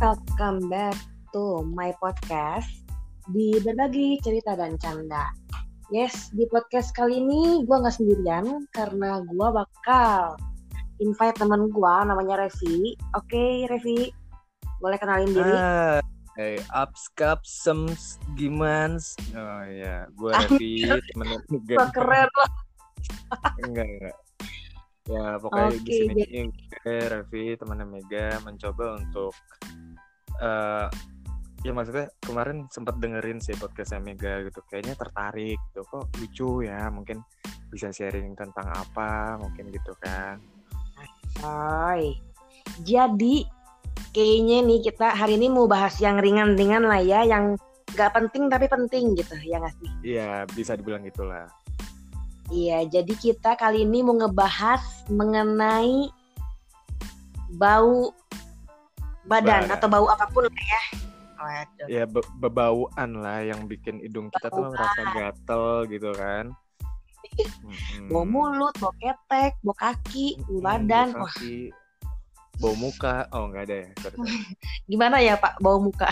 welcome back to my podcast di berbagi cerita dan canda. Yes, di podcast kali ini gue nggak sendirian karena gue bakal invite teman gue namanya Revi. Oke, okay, Revi, boleh kenalin diri? Ah, hey, ups, cups, sems, gimans. Oh ya, gue Revi, temen Wah, keren loh. enggak, enggak. Ya, pokoknya Oke, di sini gue, Revi, temannya Mega, mencoba untuk eh ya maksudnya kemarin sempat dengerin sih podcastnya Mega gitu kayaknya tertarik gitu kok lucu ya mungkin bisa sharing tentang apa mungkin gitu kan Coy. Jadi kayaknya nih kita hari ini mau bahas yang ringan-ringan lah ya, yang nggak penting tapi penting gitu ya nggak sih? iya bisa dibilang gitulah Iya, jadi kita kali ini mau ngebahas mengenai bau badan atau bau apa pun lah ya. Waduh. ya be- bebauan lah yang bikin hidung kita tuh merasa gatel gitu kan Mm-mm. Bau mulut, bau ketek, bau kaki, bau Mm-mm, badan. bau Wah, kaki, bau muka oh nggak ada ya gimana ya Pak bau muka?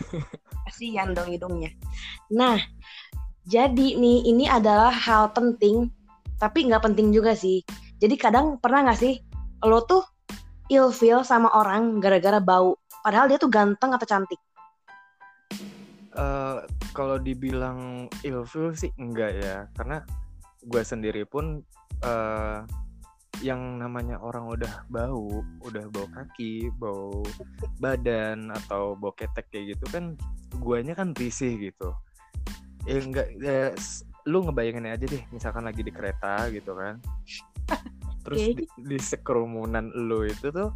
Kasihan dong hidungnya. Nah, jadi nih ini adalah hal penting, tapi nggak penting juga sih. Jadi kadang pernah nggak sih lo tuh ilfeel sama orang gara-gara bau, padahal dia tuh ganteng atau cantik. Eh, kalau dibilang ilfil sih enggak ya. Karena gue sendiri pun eh yang namanya orang udah bau udah bau kaki bau badan atau bau ketek kayak gitu kan guanya kan risih gitu. Ya enggak ya, lu ngebayangin aja deh misalkan lagi di kereta gitu kan terus Oke. di, di sekerumunan lu itu tuh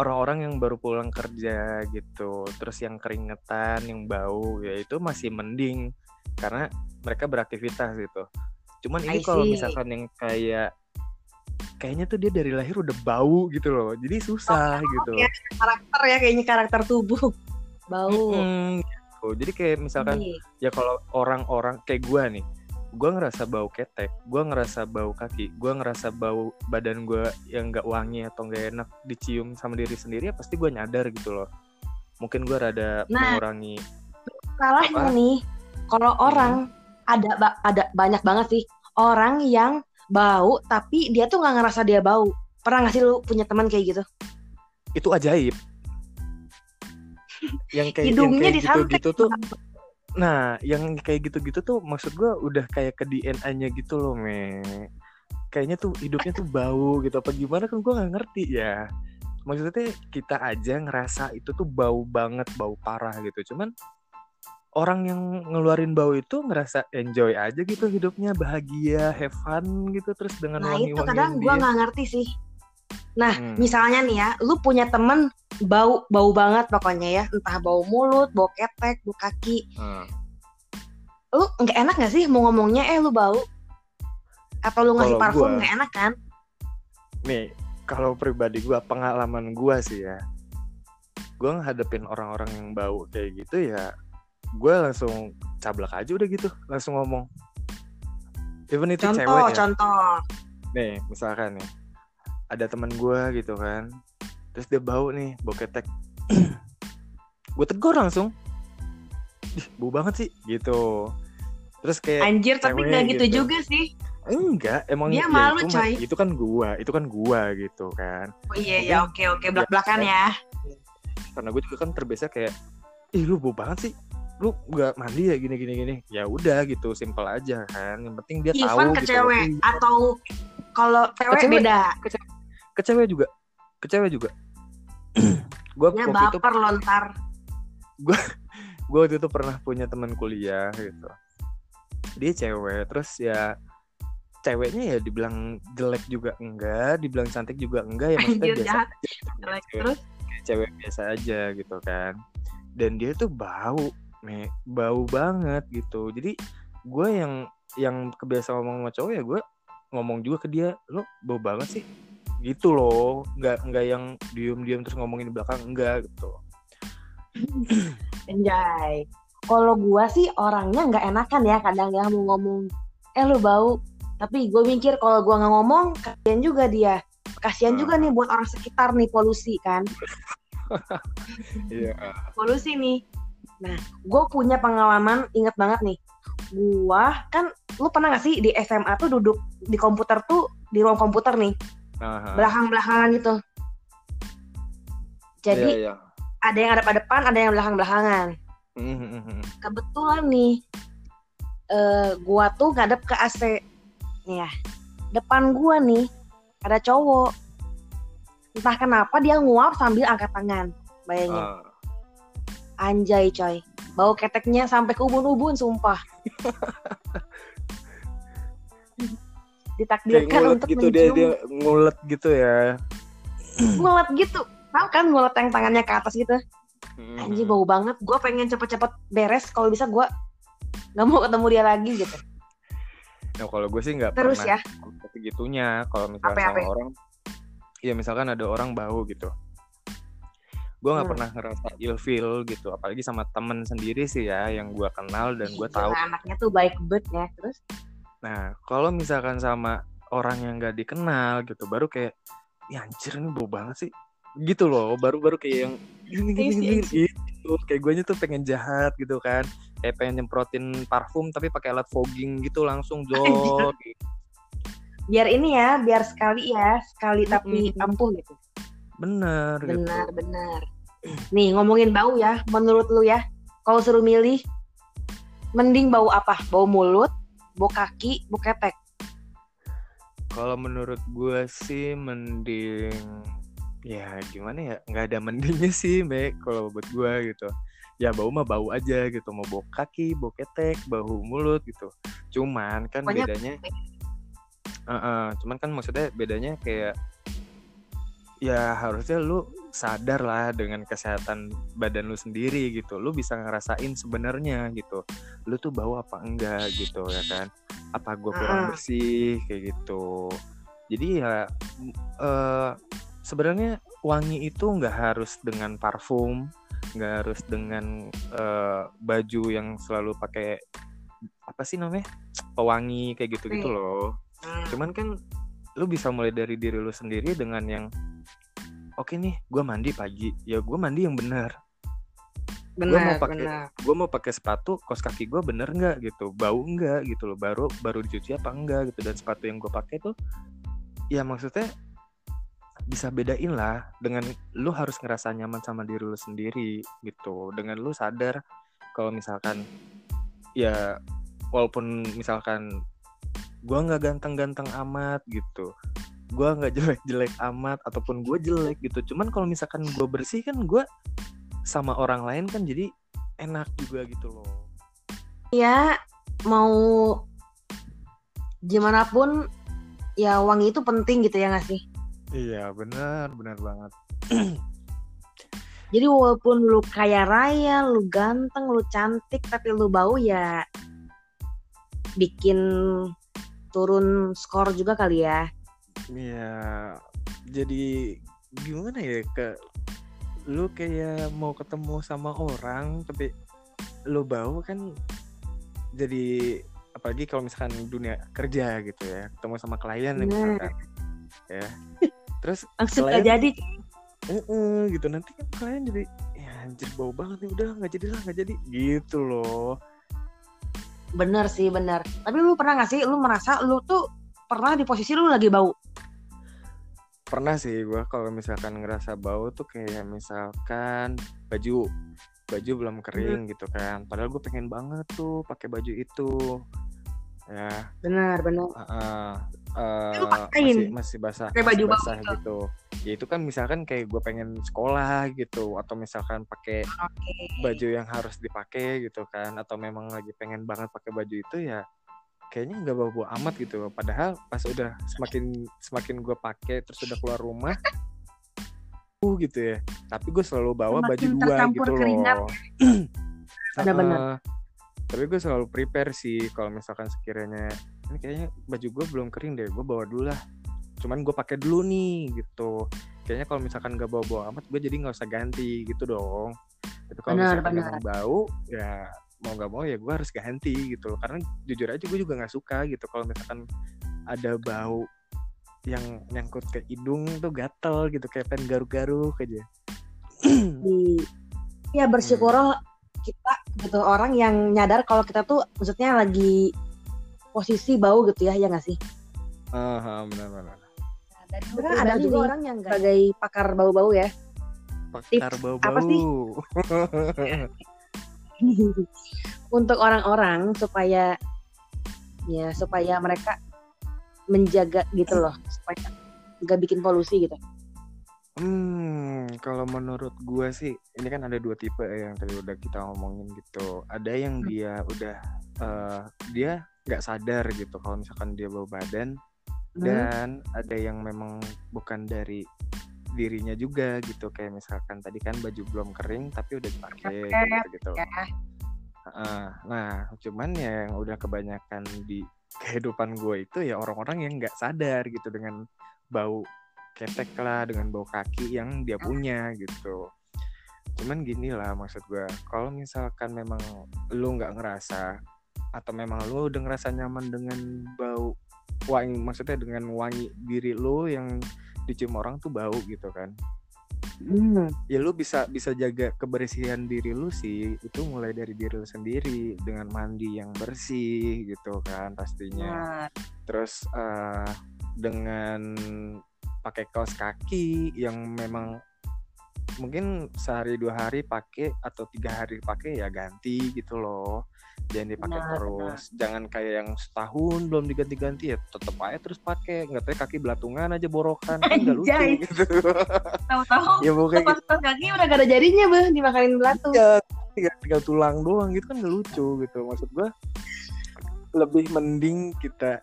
orang-orang yang baru pulang kerja gitu terus yang keringetan yang bau ya itu masih mending. Karena mereka beraktivitas gitu. Cuman ini kalau misalkan yang kayak kayaknya tuh dia dari lahir udah bau gitu loh. Jadi susah gitu ya, karakter ya kayaknya karakter tubuh. Bau. Mm, gitu. jadi kayak misalkan Nih, ya kalau orang-orang kayak gua nih gua ngerasa bau ketek gua ngerasa bau kaki gua ngerasa bau badan gua yang nggak wangi atau nggak enak dicium sama diri sendiri ya pasti gua nyadar gitu loh. Mungkin gua rada Nah. mengurangi salahnya Apa? nih kalau orang ada ba- ada banyak banget sih orang yang bau tapi dia tuh nggak ngerasa dia bau. Pernah nggak sih lu punya teman kayak gitu? Itu ajaib. Yang kayak yang hidungnya kayak disantet. gitu-gitu tuh nah yang kayak gitu-gitu tuh maksud gua udah kayak ke DNA-nya gitu loh me. Kayaknya tuh hidupnya tuh bau gitu. Apa gimana kan gua nggak ngerti ya. Maksudnya kita aja ngerasa itu tuh bau banget bau parah gitu. Cuman orang yang ngeluarin bau itu ngerasa enjoy aja gitu hidupnya bahagia have fun gitu terus dengan nah itu wangi-wangian kadang gua dia. nggak ngerti sih. Nah Hmm. misalnya nih ya lu punya temen bau bau banget pokoknya ya. Entah bau mulut bau ketek bau kaki. Hmm. lu nggak enak nggak sih mau ngomongnya? Eh lu bau. Atau lu ngasih Kalau parfum nggak enak kan? Nih kalau pribadi gua pengalaman gua sih ya. Gua ngadepin orang-orang yang bau kayak gitu ya gua langsung cablak aja udah gitu langsung ngomong. Even itu contoh cewek ya contoh. Nih misalkan nih ada teman gua gitu kan terus dia bau nih bau ketek. Gue tegur langsung. Ih, bau banget sih. Gitu. Terus kayak anjir tapi nggak gitu gitu. juga sih. Enggak emang Dia ya malu, itu, coy. itu kan gua itu kan gua gitu kan. Oh iya iya oke oke belak belakan ya. Karena gue juga kan terbiasa kayak ih lu bau banget sih. Lu nggak mandi ya gini gini gini. Ya udah gitu simple aja kan. Yang penting dia tahu Even ke gitu cewek Ih, atau kalau cewek cewek. beda. ke cewek juga. Ke cewek juga gue ya waktu itu lontar gue waktu itu pernah punya teman kuliah gitu. Dia cewek terus ya ceweknya ya dibilang jelek juga enggak dibilang cantik juga enggak ya maksudnya anjir biasa jahat. aja gitu, Jelek. cewek, terus? Cewek biasa aja gitu kan. Dan dia tuh bau me bau banget gitu. Jadi gue yang yang kebiasa ngomong sama cowok ya gue ngomong juga ke dia lo bau banget sih gitu loh nggak nggak yang diem diem terus ngomongin di belakang enggak gitu Anjay. Kalau gua sih orangnya nggak enakan ya kadang ya mau ngomong eh lu bau. Tapi gue mikir kalau gua nggak ngomong kasihan juga dia. Kasihan juga Hmm. nih buat orang sekitar nih polusi kan. Iya. polusi nih nah gue punya pengalaman inget banget nih gua kan lu pernah gak sih di SMA tuh duduk di komputer tuh di ruang komputer nih Aha. belakang belakangan gitu jadi Iya, iya. ada yang ada pada depan ada yang belakang belakangan Mhm. kebetulan nih eh gua tuh ngadep ke AC nih ya depan gua nih ada cowok entah kenapa dia nguap sambil angkat tangan bayangin Ah. anjay coy bau keteknya sampai ke ubun-ubun sumpah ditakdirkan ngulet untuk gitu dia mencium dia ngulet gitu ya. ngulet gitu tau kan ngulet yang tangannya ke atas gitu Mhm. anjing bau banget gue pengen cepet-cepet beres kalau bisa gue nggak mau ketemu dia lagi gitu Nah kalau gue sih nggak terus pernah ya segitunya. Kalau misalnya Apa-apa? sama orang, ya misalkan ada orang bau gitu. Gue nggak Hmm. pernah ngerasa ilfeel gitu. Apalagi sama temen sendiri sih ya, yang gue kenal dan gue tahu. Anaknya tuh baik banget ya terus Nah kalau misalkan sama orang yang nggak dikenal gitu, baru kayak, ya anjir ini bau banget sih. Gitu loh, baru-baru kayak yang gini gini Iya gini, anjir. gitu. Kayak gue tuh pengen jahat gitu kan. Kayak pengen nyemprotin parfum tapi pakai alat fogging gitu langsung jol. biar ini ya biar sekali ya sekali tapi Mm-mm. ampuh gitu Bener, gitu. benar benar nih ngomongin bau ya menurut lu ya kalau suruh milih mending bau apa bau mulut bau kaki bau ketek? Kalau menurut gue sih mending ya gimana ya? Nggak ada mendingnya sih Mbak kalau buat gue gitu. Ya bau mah bau aja gitu mau bau kaki bau ketek bau mulut gitu. Cuman kan Pokoknya- bedanya Heeh, cuman kan maksudnya bedanya kayak ya harusnya lu sadar lah dengan kesehatan badan lu sendiri gitu. Lu bisa ngerasain sebenarnya gitu. Lu tuh bau apa enggak gitu ya kan? Apa gue kurang bersih kayak gitu. Jadi ya eh sebenarnya wangi itu nggak harus dengan parfum nggak harus dengan eh, baju yang selalu pakai apa sih namanya pewangi kayak gitu gitu loh. Hmm. cuman kan lu bisa mulai dari diri lu sendiri dengan yang oke nih gue mandi pagi. Ya gue mandi yang benar benar pakai- benar. gue mau pakai sepatu kos kaki gue bener nggak gitu? Bau enggak gitu loh? Baru baru dicuci apa enggak gitu? Dan sepatu yang gue pakai tuh ya maksudnya bisa bedain lah dengan lu harus ngerasa nyaman sama diri lu sendiri gitu. Dengan lu sadar kalau misalkan ya walaupun misalkan gue nggak ganteng-ganteng amat gitu gue nggak jelek-jelek amat ataupun gue jelek gitu. Cuman kalau misalkan gue bersih kan gue sama orang lain kan jadi enak juga gitu loh. Ya mau gimana pun ya wangi itu penting gitu ya nggak sih? Iya benar benar banget. Jadi walaupun lu kaya raya lu ganteng lu cantik tapi lu bau ya bikin turun skor juga kali ya Iya, jadi gimana ya ke lu kayak mau ketemu sama orang tapi lu bau kan jadi apalagi kalau misalkan dunia kerja gitu ya ketemu sama klien Bener. misalkan ya. Terus langsung Klien- gak jadi. "Eh-eh," gitu. Nanti kan klien jadi ya anjir bau banget nih udah nggak jadi lah nggak jadi. Gitu loh. Bener sih bener. Tapi lu pernah gak sih lu merasa lu tuh pernah di posisi lu lagi bau pernah sih gua kalau misalkan ngerasa bau tuh kayak misalkan baju baju belum kering gitu kan. Padahal gue pengen banget tuh pakai baju itu. Ya. Bener bener uh, uh, pakein? masih masih basah Pakai masih baju bau basah itu? gitu. Ya itu kan misalkan kayak gue pengen sekolah gitu atau misalkan pakai oke. baju yang harus dipakai gitu kan atau memang lagi pengen banget pakai baju itu ya kayaknya nggak bawa-bawa amat gitu padahal pas udah semakin semakin gue pakai terus udah keluar rumah uh gitu ya tapi gue selalu bawa Semakin baju dua gitu keringat. loh Benar-benar. Heeh. tapi gue selalu prepare sih kalau misalkan sekiranya ini kayaknya baju gue belum kering deh gue bawa dulu lah cuman gue pakai dulu nih gitu kayaknya kalau misalkan gak bawa-bawa amat gue jadi nggak usah ganti gitu dong tapi kalau misalkan memang bau ya mau nggak mau ya gue harus ganti gitu loh. Karena jujur aja gue juga nggak suka gitu. Kalau misalkan ada bau yang nyangkut ke hidung tuh gatel gitu. Kayak pengen garuk-garuk aja. Di ya bersyukur kita gitu orang yang nyadar kalau kita tuh maksudnya lagi posisi bau gitu ya ya nggak sih? Ah benar-benar Nah, dari kan ada juga orang yang nggak- sebagai pakar bau-bau ya. Pakar bau-bau apa sih? untuk orang-orang supaya ya supaya mereka menjaga gitu loh supaya nggak bikin polusi gitu Hmm, kalau menurut gua sih, ini kan ada dua tipe ya yang tadi udah kita ngomongin gitu. Ada yang Hmm. dia udah eh, dia nggak sadar gitu kalau misalkan dia bau badan, Hmm. dan ada yang memang bukan dari dirinya juga gitu. Kayak misalkan tadi kan baju belum kering tapi udah dipakai Kepet, gitu. ya Heeh. Nah, cuman ya yang udah kebanyakan di kehidupan gue itu ya orang-orang yang nggak sadar gitu dengan bau ketek lah, dengan bau kaki yang dia punya gitu. Cuman gini lah maksud gue, kalau misalkan memang lu nggak ngerasa atau memang lu udah ngerasa nyaman dengan bau wangi, maksudnya dengan wangi diri lu yang dicium orang tuh bau gitu kan? Hmm. ya lu bisa bisa jaga kebersihan diri lu sih itu mulai dari diri lu sendiri dengan mandi yang bersih gitu kan pastinya. Nah, terus eh, dengan pakai kaos kaki yang memang mungkin sehari dua hari pakai atau tiga hari pakai ya ganti gitu loh. Jangan dipakai Benar, terus. jangan kayak yang setahun belum diganti-ganti ya tetep aja terus pakai. Nggak tahu kaki belatungan aja borokan. Kan nggak lucu gitu. Tahu-tahu ya gitu. pas kaki udah gak ada jarinya beh. Dimakanin batu. Ya tinggal, tinggal tulang doang gitu kan gak lucu gitu. Maksud gua lebih mending kita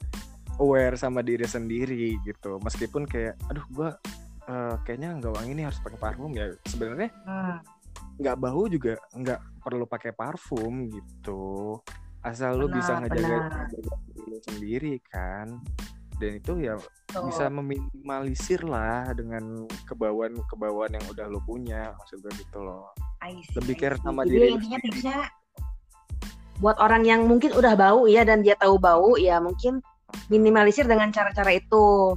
aware sama diri sendiri gitu. Meskipun kayak aduh gua eh, kayaknya nggak wangi nih harus pakai parfum ya. Sebenarnya Hmm. nggak bau juga nggak perlu pakai parfum gitu. Asal lu bisa Benar, ngejaga benar. diri lu sendiri kan. Dan itu ya bisa meminimalisir lah dengan kebauan-kebauan yang udah lu punya maksud gue gitu loh. See, lebih care sama Jadi diri intinya tipsnya buat orang yang mungkin udah bau ya dan dia tahu bau ya mungkin minimalisir dengan cara-cara itu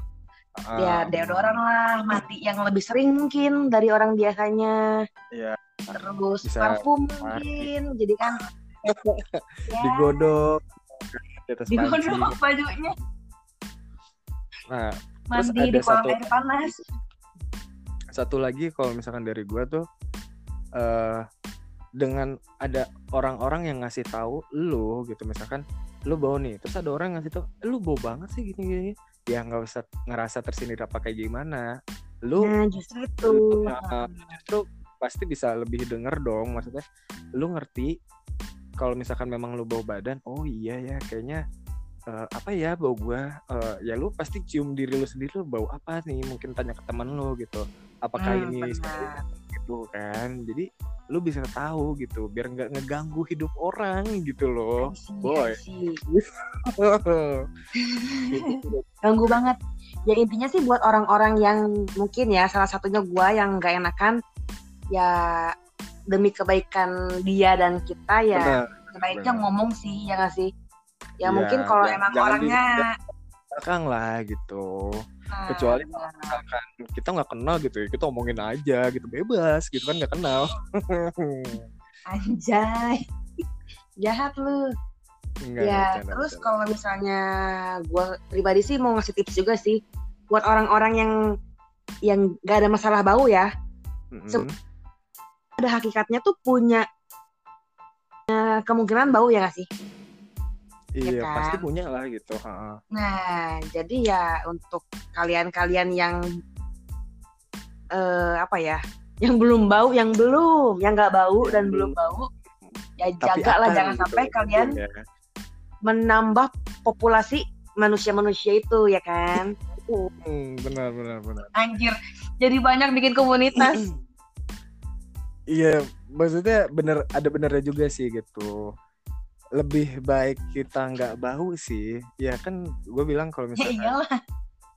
ya Ah, deodoran lah mandi yang lebih sering mungkin dari orang biasanya. Iya. terus Bisa parfum mungkin jadi kan ya, digodok. Di atas panci. digodok bajunya. Nah, mandi di kolam satu- air panas. Satu lagi kalau misalkan dari gua tuh eh dengan ada orang-orang yang ngasih tahu lu gitu misalkan lu bau nih terus ada orang yang ngasih tahu "Eh, lu bau banget sih gini gini ya nggak usah ngerasa tersindir apa kayak gimana. Lu nah justru itu. Lu, uh, justru pasti bisa lebih denger dong maksudnya lu ngerti kalau misalkan memang lu bau badan oh iya ya kayaknya eh, apa ya bau gua Eh, ya lu pasti cium diri lu sendiri lu bau apa nih mungkin tanya ke teman lu gitu apakah Hmm, ini benar. gitu kan jadi lu bisa tahu gitu biar nggak ngeganggu hidup orang gitu loh see, boy. Ganggu banget ya intinya sih buat orang-orang yang mungkin ya salah satunya gua yang nggak enakan ya demi kebaikan dia dan kita ya Benar. sebaiknya benar. ngomong sih ya nggak sih ya Ya, mungkin kalau jangan- emang orangnya belakang lah gitu. Nah, kecuali benar. misalkan kita nggak kenal gitu ya kita omongin aja gitu bebas gitu kan nggak kenal. Anjay. Jahat lu. Enggak, ya bercanda, terus kalau misalnya gua pribadi sih mau ngasih tips juga sih buat orang-orang yang yang gak ada masalah bau ya. Mm-mm. ada hakikatnya tuh punya eh, kemungkinan bau ya gak sih iya kan? pasti punya lah gitu ha-ha. Nah, jadi ya untuk kalian-kalian yang eh apa ya, yang belum bau, yang belum, yang nggak bau Yang dan belum. belum bau, ya jaga lah jangan gitu, sampai kalian ya. menambah populasi manusia-manusia itu ya kan. Hmm, benar benar benar Anjir, jadi banyak bikin komunitas. iya maksudnya bener ada benernya juga sih gitu lebih baik kita nggak bau sih ya kan gue bilang kalau ya misalkan iyalah.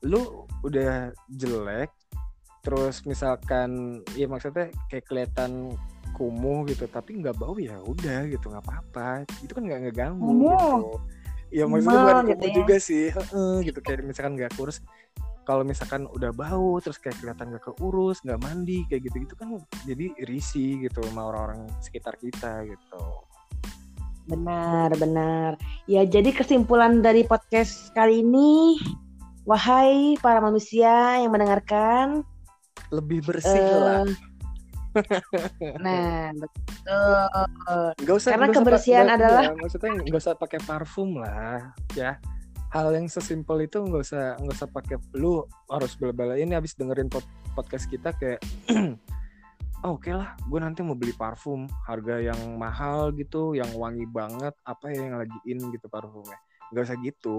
lu udah jelek terus misalkan ya maksudnya kayak kelihatan kumuh gitu tapi nggak bau ya udah gitu nggak apa-apa itu kan nggak ngeganggu Kumuh. gitu ya maksudnya Kumuh bukan gitu kumuh ya. juga sih heeh, gitu kayak misalkan nggak kurus kalau misalkan udah bau terus kayak kelihatan gak keurus nggak mandi kayak gitu gitu kan jadi risih gitu sama orang-orang sekitar kita gitu Benar, benar. Ya, jadi kesimpulan dari podcast kali ini, wahai para manusia yang mendengarkan, lebih bersih eh, lah nah, betul. nggak usah Karena nggak usah kebersihan adalah- nggak, maksudnya nggak usah pakai parfum lah ya hal yang sesimpel itu nggak usah nggak usah pakai lu harus bela ini habis dengerin pod- podcast kita kayak oh, oke lah gue nanti mau beli parfum harga yang mahal gitu yang wangi banget apa ya yang lagi in gitu parfumnya. Nggak usah gitu.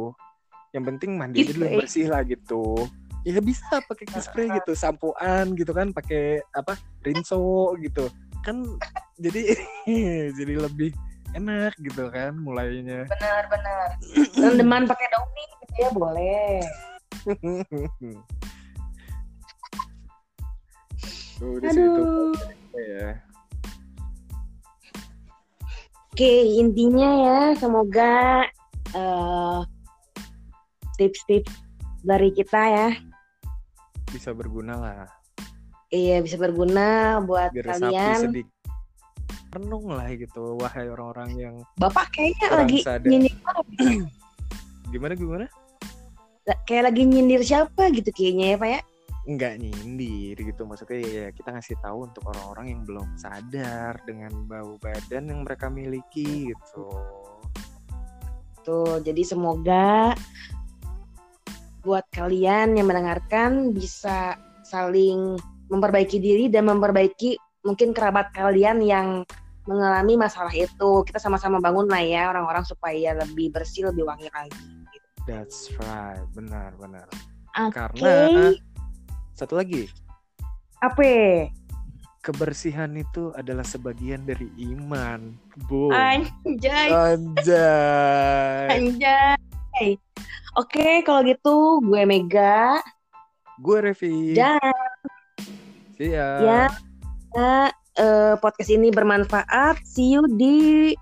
Yang penting mandi aja dulu bersih lah gitu. Ya bisa pakai kiss spray gitu sampoan gitu kan pakai apa rinso gitu. Kan jadi jadi lebih enak gitu kan mulainya. Benar, benar. Rendeman pakai daun gitu ya boleh. Tuh, di situ Aduh. ya Oke, intinya ya, semoga eh, tips-tips dari kita ya, bisa berguna lah iya bisa berguna buat biar kalian. sedikit renung lah gitu wahai orang-orang yang Bapak kayaknya lagi sadar. nyindir, gimana gimana kayak lagi nyindir siapa gitu kayaknya ya Pak ya. Nggak nyindir gitu. Maksudnya ya kita ngasih tahu untuk orang-orang yang belum sadar dengan bau badan yang mereka miliki gitu. Tuh, jadi semoga buat kalian yang mendengarkan bisa saling memperbaiki diri dan memperbaiki mungkin kerabat kalian yang mengalami masalah itu. Kita sama-sama bangun lah ya orang-orang supaya lebih bersih, lebih wangi lagi. that's right. Benar benar. Oke, karena satu lagi apa? kebersihan itu adalah sebagian dari iman bu Anjay, anjay anjay. Oke, kalau gitu gue Mega gue Revi dan See ya. Nah, eh, podcast ini bermanfaat. See you di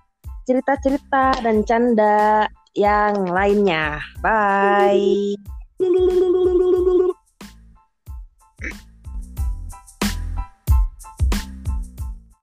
cerita-cerita dan canda yang lainnya. Bye. Mm-hmm.